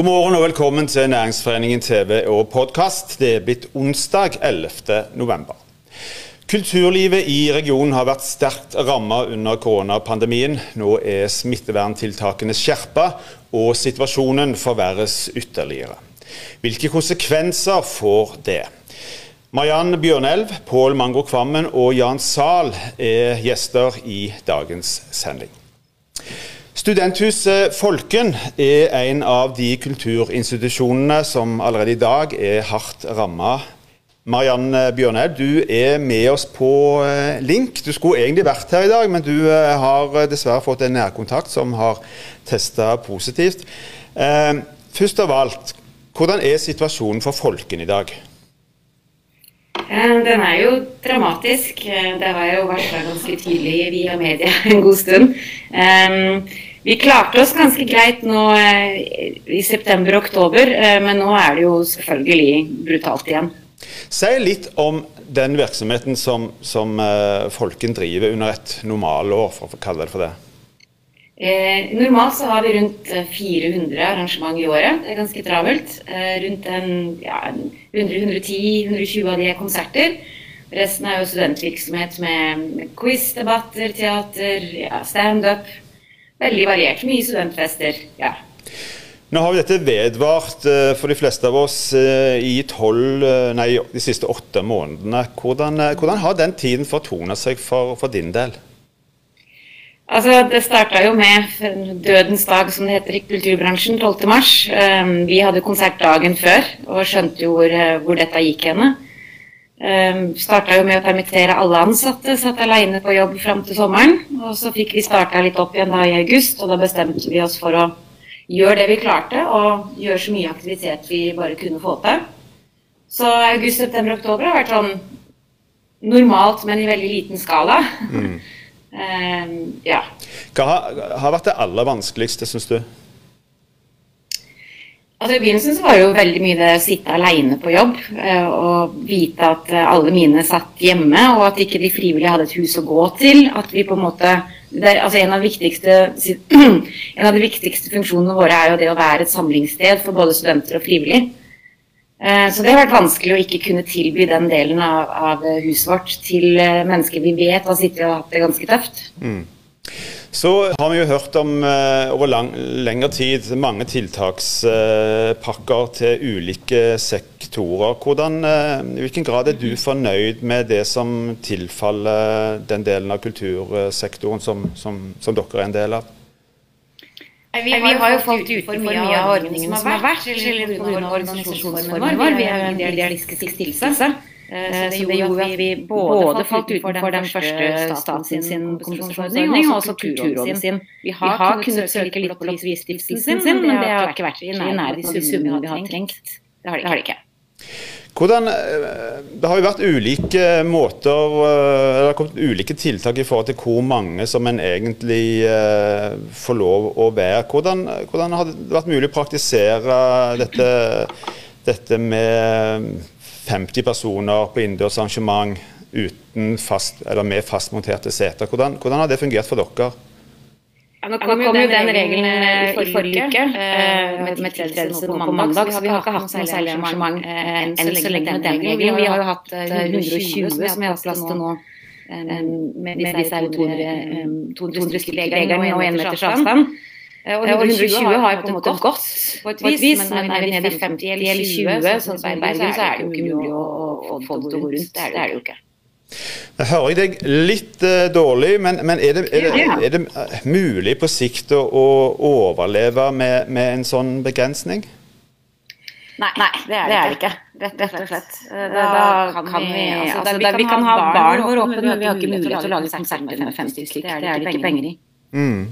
God morgen og velkommen til Næringsforeningen TV og podkast. Det er blitt onsdag 11. november. Kulturlivet i regionen har vært sterkt rammet under koronapandemien. Nå er smitteverntiltakene skjerpa, og situasjonen forverres ytterligere. Hvilke konsekvenser får det? Mariann Bjørnelv, Pål Mango Kvammen og Jan Zahl er gjester i dagens sending. Studenthuset Folken er en av de kulturinstitusjonene som allerede i dag er hardt ramma. Mariann Bjørnhaug, du er med oss på eh, link. Du skulle egentlig vært her i dag, men du eh, har dessverre fått en nærkontakt som har testa positivt. Eh, først av alt, hvordan er situasjonen for Folken i dag? Den er jo dramatisk. Det har jo vært ganske tydelig via media en god stund. Vi klarte oss ganske greit nå eh, i september og oktober, eh, men nå er det jo selvfølgelig brutalt igjen. Si litt om den virksomheten som, som uh, Folken driver under et normalår, for å kalle det for det. Eh, normalt så har vi rundt 400 arrangement i året. Det er ganske travelt. Eh, rundt en, ja, 100-110-120 av de er konserter. Resten er jo studentvirksomhet med quiz, debatter, teater, ja, standup veldig variert. Mye studentfester. ja. Nå har jo dette vedvart eh, for de fleste av oss eh, i 12, eh, nei, de siste åtte månedene. Hvordan, hvordan har den tiden fortona seg for, for, din del? Altså, Det starta jo med dødens dag, som det heter i kulturbransjen, 12.3. Vi hadde konsert dagen før og skjønte jo hvor, hvor dette gikk henne. Um, ehm, starta jo med å permittere alle ansatte, satt alene på jobb fram til sommeren. Og så fikk vi starta litt opp igjen da i august, og da bestemte vi oss for å gjøre det vi klarte, og gjøre så mye aktivitet vi bare kunne få til. Så august, september, oktober har vært sånn normalt, men i veldig liten skala. Mm. um, ja. Hva har, har vært det aller vanskeligste, syns du? Altså I begynnelsen så var det jo veldig mye det å sitte alene på jobb eh, og vite at eh, alle mine satt hjemme, og at ikke de frivillige hadde et hus å gå til. At vi på en måte er, altså en, av en av de viktigste funksjonene våre er jo det å være et samlingssted for både studenter og frivillige. Eh, så det har vært vanskelig å ikke kunne tilby den delen av, av huset vårt til mennesker vi vet har sittet og hatt det ganske tøft. Mm. Så har vi jo hørt om uh, over lang, lengre tid mange tiltakspakker til ulike sektorer. Hvordan, uh, I hvilken grad er du fornøyd med det som tilfaller den delen av kultursektoren som, som, som dere er en del av? Vi har, vi har jo falt utenfor mye av ordningene som har vært, eller pga. organisasjonsformen vår. Vi er en idealistisk stiftelse. Eh, så det, gjorde at vi både falt utenfor den første staten sin kompensasjonsordning og også Kulturrådet sin. Vi har, vi har kunnet søke litt på Lotteristiftelsen sin, men det har ikke vært i nærheten av de summene vi har trengt. Det har det ikke. Hvordan, eh, det har jo vært ulike måter, eh, det har kommet ulike tiltak i forhold til hvor mange som en egentlig får lov å være. Hvordan, hvordan har det vært mulig å praktisere dette, dette med 50 personer på innendørs arrangement uten fast, eller med fastmonterte seter. Hvordan, hvordan, har det fungert for dere? Ja, nå kom, jo den, den regelen i forrige uke, uh, med, med tiltredelse nå på mandag. Så vi har ikke hatt noe særlig arrangement enn så lenge med den regelen. Vi har jo hatt uh, 120 som vi har hatt plass til nå. med disse 200, 200 stykker-regelen og én meters avstand. Og 120 har på en måte gått på et vis, men er vi nede i 50 eller 20, sånn som i Bergen, så er det jo ikke mulig å få det til å gå rundt. Det er det jo ikke. Jeg hører deg litt uh, dårlig, men, men er, det, er, det, er, det, eh, mulig på sikt å, å overleve med, med, en sånn begrensning? Nei, Nei det, er det, er ikke. Rett, rett og slett. Da, da kan vi altså, altså, Vi kan ha barn våre åpne, men vi har ikke mulighet til å lage konserter med 50 stykker. Det er det ikke penger i. Mm.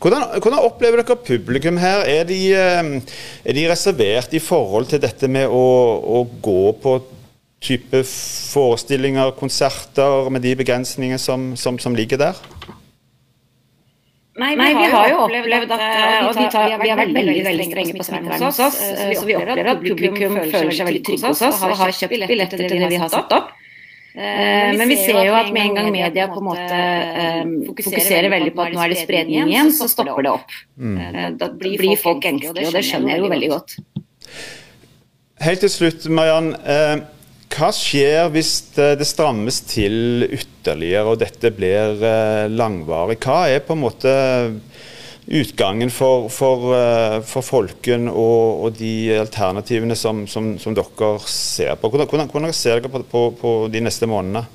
Hvordan, hvordan, opplever dere publikum her? Er de, eh, er de, reservert i forhold til dette med å, å, gå på type forestillinger, konserter, med de begrensningene som, som, som ligger der? Nei, vi, Nei, vi har, jo opplevd at, at og vi, tar, vi, har veldig, veldig, veldig strenge på smittevern hos oss. Så vi opplever at publikum føler seg veldig trygge hos oss og har kjøpt billetter til det vi har satt opp. Eh, men vi ser jo at med en gang media på en måte eh, fokuserer veldig på at nå er det spredning igjen, så stopper det opp. Mm. Da blir folk engstelige, og det skjønner jeg jo veldig godt. Helt til slutt, Mariann. Hva skjer hvis det strammes til ytterligere og dette blir langvarig? Hva er på en måte utgangen for, for, eh, for folken og, og, de alternativene som, som, som, dere ser på? Hvordan, hvordan, hvordan ser dere på, på, på de neste månedene?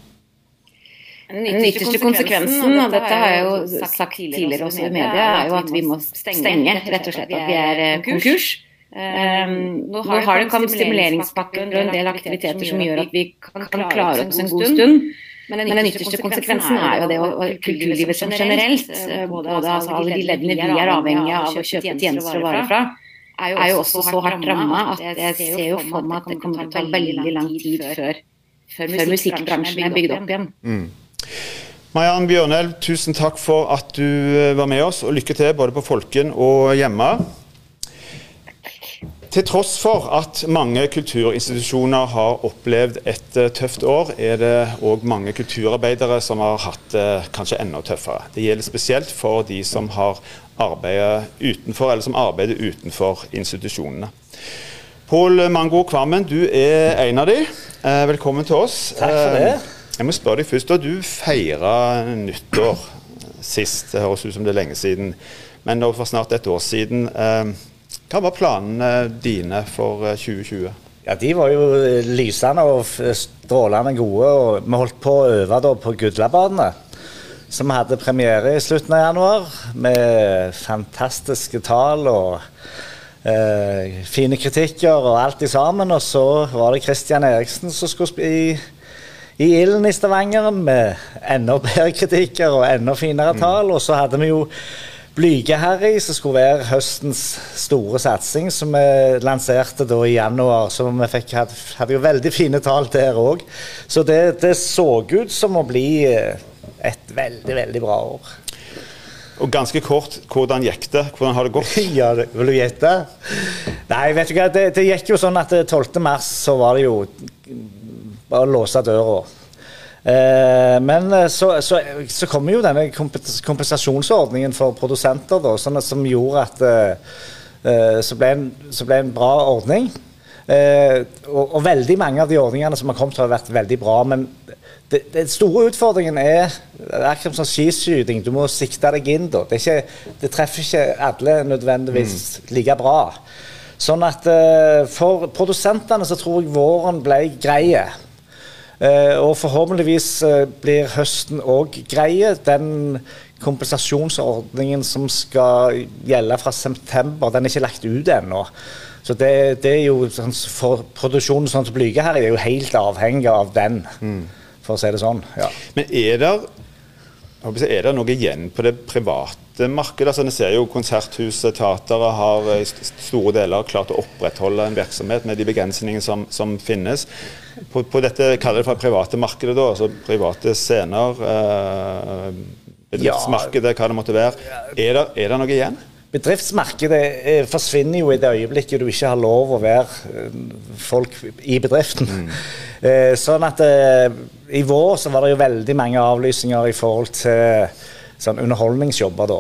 Den ytterste konsekvensen, og dette har jeg jo sagt tidligere også i media, er jo at vi må stenge, rett og slett. At vi er eh, konkurs. Um, nå har det kommet stimuleringspakker og en del aktiviteter som gjør at vi kan klare oss en god stund. Men den, Men den ytterste konsekvensen er jo det å kulturlivet som generelt, eh, både altså, alle de leddene vi er avhengige av å kjøpe tjenester og varer fra, er jo også så hardt ramma at jeg ser jo for meg at det kommer til å ta veldig lang tid før, før musikkbransjen er bygd opp igjen. Mm. Mariann Bjørnelv, tusen takk for at du eh, var med oss, og lykke til både på Folken og hjemme. Til tross for at mange kulturinstitusjoner har opplevd et eh, tøft år, er det òg mange kulturarbeidere som har hatt det kanskje enda tøffere. Det gjelder spesielt for de som har arbeidet utenfor, eller som arbeider utenfor institusjonene. Pål Mango Kvammen, du er en av de. Eh, velkommen til oss. Takk for det. Eh, jeg må spørre deg først, da Du feira nyttår sist. Det høres ut som det er lenge siden. Men det var snart et år siden. Hva var planene dine for 2020? Eh, ja, De var jo eh, lysende og strålende gode. og Vi holdt på å øve da på Gudlabadene. Som hadde premiere i slutten av januar med fantastiske tall og eh, fine kritikker og alt i sammen. Og så var det Christian Eriksen som skulle i, i Ilden i Stavanger med enda bedre kritikker og enda finere tall. Og så hadde vi jo Blyge-Harry, som skulle være høstens store satsing, som vi lanserte da i januar. Så vi fikk, hadde, hadde jo veldig fine tall der òg. Så det, det, så ut som å bli eh, et veldig, veldig bra år. Og ganske kort, hvordan gikk det? Hvordan har det gått? ja, Vil du gjette? Nei, vet du hva, det, det gikk jo sånn at 12. mars så var det jo bare å låse døra. Eh, men eh, så, så, så kommer jo denne kompensasjonsordningen for produsenter, da, sånn som gjorde at uh, så, ble en, så ble en bra ordning. Og, og, veldig mange av de ordningene som har kommet, har vært veldig bra. Men den store utfordringen er akkurat som skiskyting. Du må sikte deg inn. da. Det, ikke, det treffer ikke alle nødvendigvis mm. like bra. Sånn at For produsentene så tror jeg våren ble greie. Eh, og forhåpentligvis eh, blir høsten òg greie. Den kompensasjonsordningen som skal gjelde fra september, den er ikke lagt ut ennå. Så det, det, er jo sånn, for Produksjonen sånn som Blyge her er jo helt avhengig av den, mm. for å si det sånn. Ja. Men er det, er det noe igjen på det private markedet? Altså, ser jo Konserthuset, teatere har i store deler klart å opprettholde en virksomhet med de begrensningene som, som finnes på, på dette kaller det for private markedet, da, altså private scener, eh, bedriftsmarkedet, hva det måtte være. Er det, er det noe igjen? Bedriftsmarkedet eh, forsvinner jo i det øyeblikket du ikke har lov å være eh, folk i bedriften. Mm. Eh, sånn at i vår så var det jo veldig mange avlysninger i forhold til sånn underholdningsjobber da.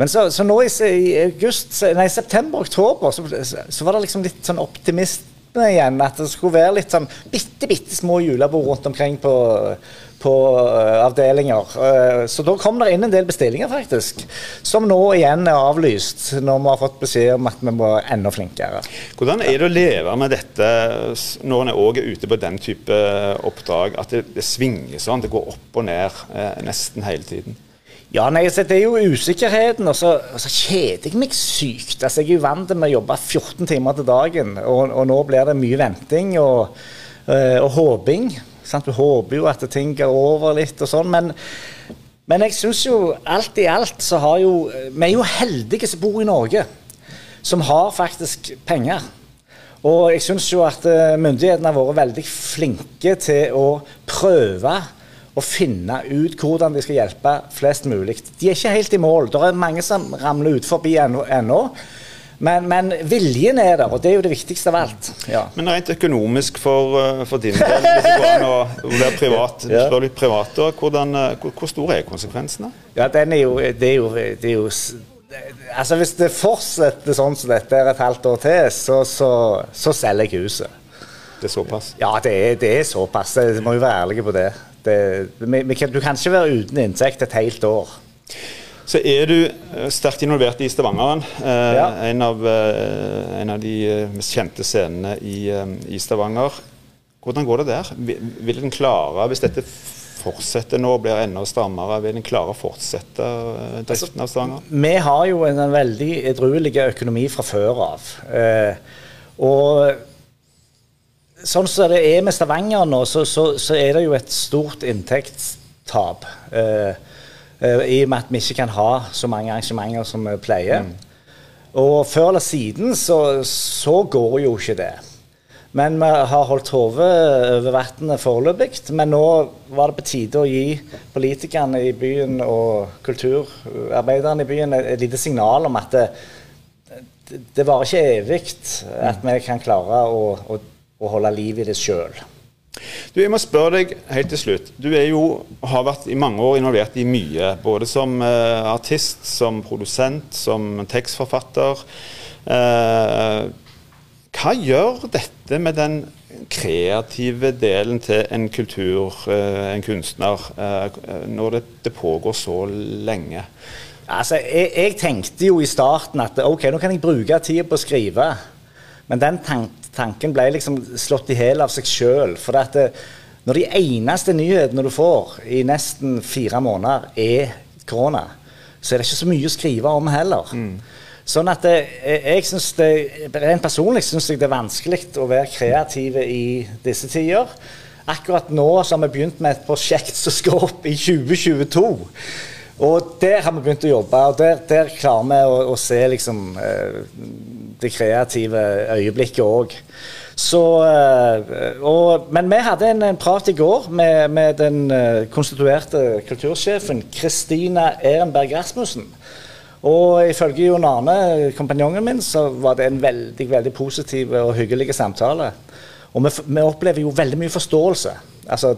Men så, så nå i, i august, nei, september-oktober så, så, var det liksom litt sånn optimist igjen at det skulle være litt sånn bitte, bitte små julebord rundt omkring på, på uh, avdelinger. Uh, så da kom det inn en del bestillinger, faktisk. Som nå igjen er avlyst, når vi har fått beskjed om at vi må være enda flinkere. Hvordan er det å leve med dette når en òg er ute på den type oppdrag, at det, det svinger sånn, det går opp og ned uh, nesten hele tiden? Ja, nei, altså, Det er jo usikkerheten, og så, og så kjeder jeg meg sykt. Altså, Jeg er jo vant med å jobbe 14 timer til dagen, og, og nå blir det mye venting og, øh, og håping. Sant? Du håper jo at ting går over litt og sånn, men, men jeg syns jo alt i alt så har jo Vi er jo heldige som bor i Norge, som har faktisk penger. Og jeg syns jo at øh, myndighetene har vært veldig flinke til å prøve å finne ut hvordan de skal hjelpe flest mulig. De er ikke helt i mål. Det er mange som ramler ut forbi ennå. Men, men, viljen er der, og det er jo det viktigste av alt. Ja. Men rent økonomisk for, eh, for din del, hvis det går an å være privat, ja. litt privat, da, hvordan, eh, hvor, hvor store er konsekvensene? Ja, den er jo, det er jo, det er jo Altså Hvis det fortsetter sånn som dette er et halvt år til, så, så, så selger jeg huset. Det er såpass? Ja, det er, det er såpass. Jeg må jo være ærlig på det. Det vi, vi kan, du kan ikke være uten inntekt et helt år. Så er du eh, sterkt involvert i Stavangeren. Eh, ja. en, av, eh, en, av, de eh, mest kjente scenene i, i, Stavanger. Hvordan går det der? Vil, den klare, hvis dette fortsetter nå og blir enda strammere, vil den klare å fortsette driften av Stavanger? Vi har jo en, en veldig edruelig økonomi fra før av. Eh, og sånn som det er med Stavanger nå, så, så, så er det jo et stort inntektstap. Eh, Uh, I og med at vi ikke kan ha så mange arrangementer som vi pleier. Mm. Og før eller siden så, så, går jo ikke det. Men vi har holdt hodet over vannet foreløpig. Men nå var det på tide å gi politikerne i byen og kulturarbeiderne i byen et, et lite signal om at det, det, det varer ikke evig at vi kan klare å, å, å holde liv i det sjøl. Du, jeg må spørre deg helt til slutt. Du jo, har vært i mange år involvert i mye. Både som uh, artist, som produsent, som tekstforfatter. Uh, hva gjør dette med den kreative delen til en kultur, uh, en kunstner, når det, det, pågår så lenge? Altså, jeg, jeg, tenkte jo i starten at ok, nå kan jeg bruke tida på å skrive. Men den tanken tanken ble liksom slått i hjel av seg sjøl. For at det, eh, når de eneste nyhetene du får i nesten fire måneder, er korona, så er det ikke så mye å skrive om heller. Mm. Sånn at det, eh, jeg synes det, Rent personlig syns jeg det er vanskelig å være kreativ i disse tider. Akkurat nå så har vi begynt med et prosjekt som skal opp i 2022. Og der har vi begynt å jobbe, og der, der klarer vi å, å se liksom eh, det kreative øyeblikket òg. Eh, men vi hadde en, en, prat i går med, med den uh, konstituerte kultursjefen Kristina Ehrenberg Rasmussen. Og ifølge Jon Arne, kompanjongen min, så var det en veldig veldig positiv og hyggelig samtale. Og vi, vi opplever jo veldig mye forståelse. Altså,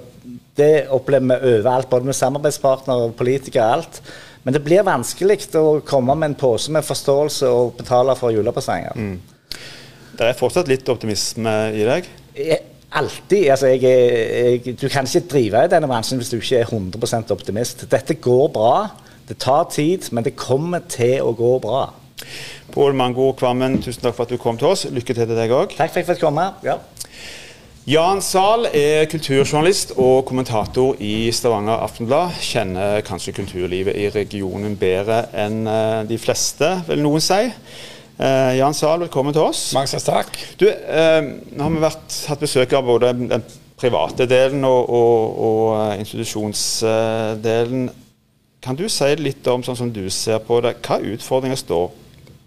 det opplever vi overalt, både med samarbeidspartnere og politikere. alt. Men det blir vanskelig å komme med en pose med forståelse og betale for julepresanger. Mm. Det er fortsatt litt optimisme i deg? Alltid. Altså, jeg, jeg, du kan ikke drive i denne bransjen hvis du ikke er 100% optimist. Dette går bra. Det tar tid, men det kommer til å gå bra. Pål Mango Kvammen, tusen takk for at du kom til oss. Lykke til til deg òg. Takk for at jeg fikk komme. Ja. Jan Zahl er kulturjournalist og kommentator i Stavanger Aftenblad. Kjenner kanskje kulturlivet i regionen bedre enn eh, de fleste, vil noen si. Eh, Jan Zahl, velkommen til oss. Mange takk. Du, eh, Nå har vi vært, hatt besøk av både den private delen og, og, og institusjonsdelen. Kan du si litt om sånn som du ser på det, hva utfordringer står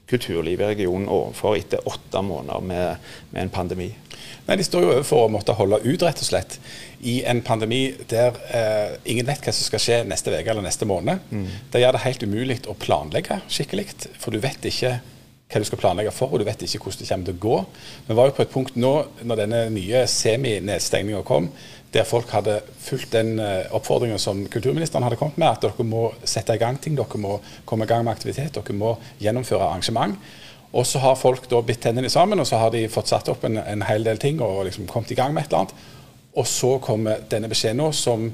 kulturlivet i regionen overfor etter åtte måneder med, med en pandemi? Nei, De står jo overfor å måtte holde ut, rett og slett, i en pandemi der eh, ingen vet hva som skal skje neste uke eller neste måned. Mm. Det gjør det helt umulig å planlegge skikkelig, for du vet ikke hva du skal planlegge for, og du vet ikke hvordan det kommer til å gå. Vi var jo på et punkt nå, når denne nye semi-nedstengninga kom, der folk hadde fulgt den oppfordringa oppfordringen som kulturministeren hadde kommet med, at dere må sette i gang ting, dere må komme i gang med aktivitet, dere må gjennomføre arrangement. Og så har folk da bitt tennene sammen, og så har de fått satt opp en, en hel del ting og liksom kommet i gang med et eller annet. Og så kommer denne beskjeden nå, som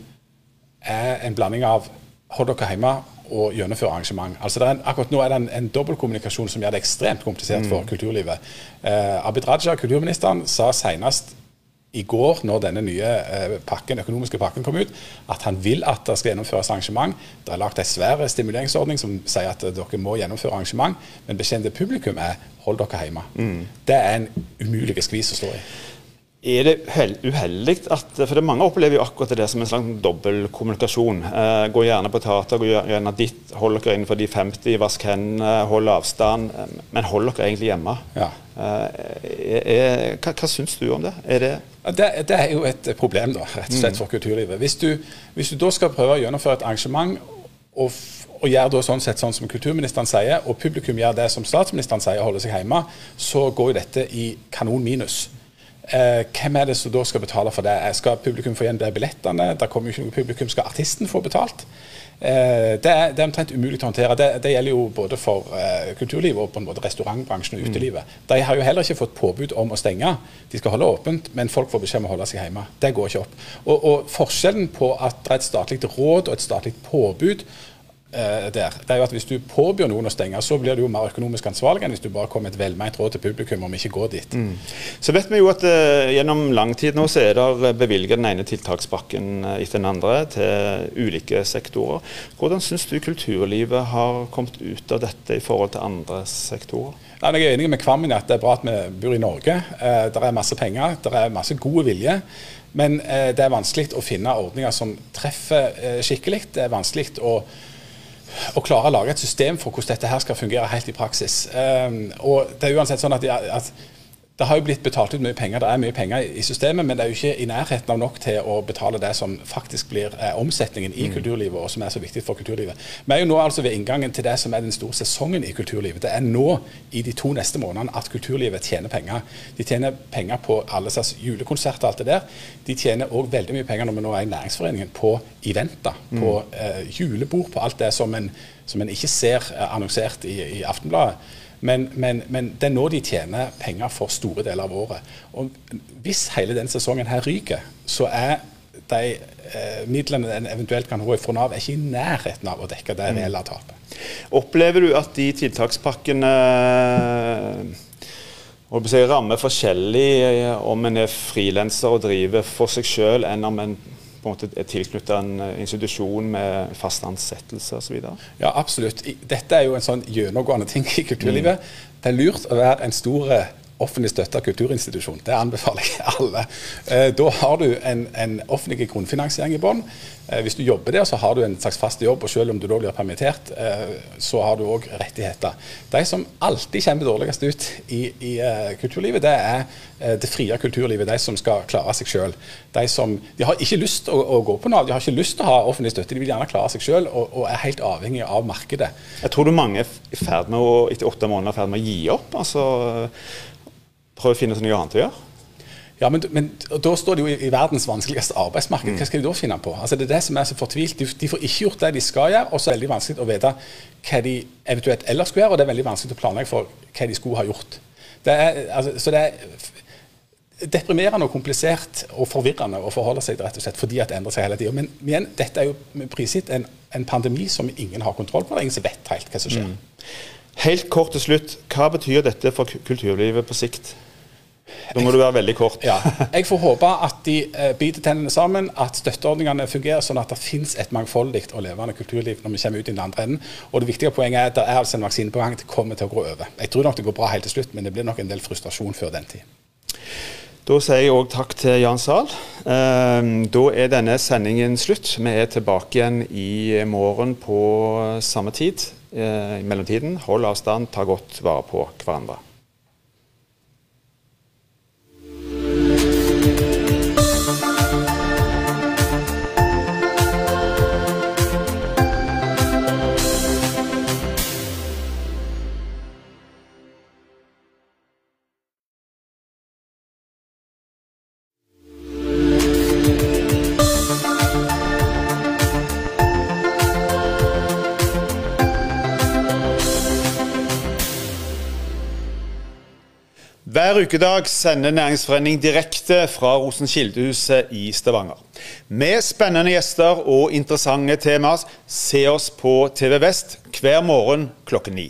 er en blanding av hold dere hjemme og gjennomføre arrangement. Altså en, akkurat nå er det en, en dobbeltkommunikasjon som gjør det ekstremt komplisert for mm. kulturlivet. Eh, Abid Raja, kulturministeren, sa senest i går, når denne nye eh, pakken, økonomiske pakken kom ut, at han vil at det skal gjennomføres arrangement. Det er lagt en svær stimuleringsordning som sier at eh, dere må gjennomføre arrangement, men beskjeden til publikum er hold dere hjemme. Mm. Det er en umulig skvis å stå i. Er det uheldig at For det mange opplever jo akkurat det som en slags dobbeltkommunikasjon. Eh, gå gjerne på teater, gå gjerne dit, hold dere innenfor de 50, vask hendene, hold avstand. Eh, men hold dere egentlig hjemme. Ja. Eh, er, hva, hva syns du om det? Er det det, det, er jo et problem da, rett og slett for kulturlivet. Hvis du, hvis du, da skal prøve å gjennomføre et arrangement og, og gjør da sånn sett sånn som kulturministeren sier, og publikum gjør det som statsministeren sier, holder seg hjemme, så går jo dette i kanon minus. Eh, hvem er det som da skal betale for det? Skal publikum få igjen de billettene? Der kommer jo ikke noe publikum. Skal artisten få betalt? Eh, det, er, det, er, omtrent umulig å håndtere. Det, det gjelder jo både for eh, kulturlivet og på en måte restaurantbransjen og mm. utelivet. Mm. De har jo heller ikke fått påbud om å stenge. De skal holde åpent, men folk får beskjed om å holde seg hjemme. Det går ikke opp. Og, og Forskjellen på at det er et statlig råd og et statlig påbud Eh, der, det er jo at Hvis du påbyr noen å stenge, så blir du jo mer økonomisk ansvarlig enn hvis du bare kommer med et velmeint råd til publikum om ikke gå dit. Mm. Så vet vi jo at uh, gjennom lang tid nå så er det bevilget den ene tiltakspakken uh, etter den andre til ulike sektorer. Hvordan syns du kulturlivet har kommet ut av dette i forhold til andre sektorer? Nei, jeg er enig med Kvammen i at det er bra at vi bor i Norge. Uh, det er masse penger, det er masse god vilje. Men det er vanskelig å finne ordninger som treffer skikkelig. Det er vanskelig å å klare å lage et system for hvordan dette her skal fungere helt i praksis. Um, og det er uansett sånn at, at det har jo blitt betalt ut mye penger, det er mye penger i systemet, men det er jo ikke i nærheten av nok til å betale det som faktisk blir eh, omsetningen i mm. kulturlivet, og som er så viktig for kulturlivet. Vi er jo nå altså ved inngangen til det som er den store sesongen i kulturlivet. Det er nå, i de to neste månedene, at kulturlivet tjener penger. De tjener penger på alle slags julekonserter og alt det der. De tjener òg veldig mye penger når vi nå er i Næringsforeningen, på eventer, mm. på eh, julebord, på alt det som en, som en ikke ser eh, annonsert i, i Aftenbladet. Men, men, men, det er nå de tjener penger for store deler av året. Og Hvis hele den sesongen her ryker, så er de eh, midlene en eventuelt kan få fra Nav, er ikke i nærheten av å dekke det mm. reelle tapet. Opplever du at de tiltakspakkene si, rammer forskjellig eh, om en er frilanser og driver for seg sjøl, enn om en på en måte er tilknyttet en eh, institusjon med fast ansettelse osv.? Ja, absolutt. Dette er jo en sånn gjennomgående ting i kulturlivet. Mm. Det er lurt å være en stor eh, offentlig støtta kulturinstitusjon. Det anbefaler jeg alle. Eh, da har du en, en offentlig grunnfinansiering i bånn. Eh, hvis du jobber der, så har du en slags fast jobb, og selv om du da blir permittert, eh, så har du òg rettigheter. De som alltid kommer dårligst ut i, i uh, kulturlivet, det er det frie kulturlivet. De som skal klare seg selv. De, som, de har ikke lyst til å, å, gå på Nav, de har ikke lyst til å ha offentlig støtte. De vil gjerne klare seg selv, og, og, er helt avhengig av markedet. Jeg tror du mange er i ferd med å, etter åtte måneder er i ferd med å gi opp. altså Prøve å finne noe annet å gjøre. Ja, men, men, da står de jo i, i verdens vanskeligste arbeidsmarked. Hva skal de da finne på? Altså, det er det som er så fortvilt. De, de får ikke gjort det de skal gjøre, og så er det veldig vanskelig å vite hva de eventuelt ellers skulle gjøre, og det er veldig vanskelig å planlegge for hva de skulle ha gjort. Det er, altså, så det er deprimerende og komplisert og forvirrende å forholde seg til, rett og slett, fordi at det endrer seg hele tida. Men igjen, dette er jo prisgitt en, en, pandemi som ingen har kontroll på. Det ingen som vet helt hva som skjer. Mm. Helt kort til slutt, hva betyr dette for kulturlivet på sikt? Da må du være veldig kort. Ja. Jeg får håpe at de eh, biter tennene sammen, at støtteordningene fungerer sånn at det finnes et mangfoldig og levende kulturliv når vi kommer ut i den andre enden. Og det viktige poenget er at det er altså en vaksine på gang. Det kommer til å gå over. Jeg tror nok det går bra helt til slutt, men det blir nok en del frustrasjon før den tid. Da sier jeg òg takk til Jan Zahl. Uh, da er denne sendingen slutt. Vi er tilbake igjen i morgen på samme tid. Uh, I mellomtiden, hold avstand, ta godt vare på hverandre. Hver ukedag sender Næringsforening direkte fra Rosenkildehuset i Stavanger. Med spennende gjester og interessante temaer. Se oss på TV Vest hver morgen klokken ni.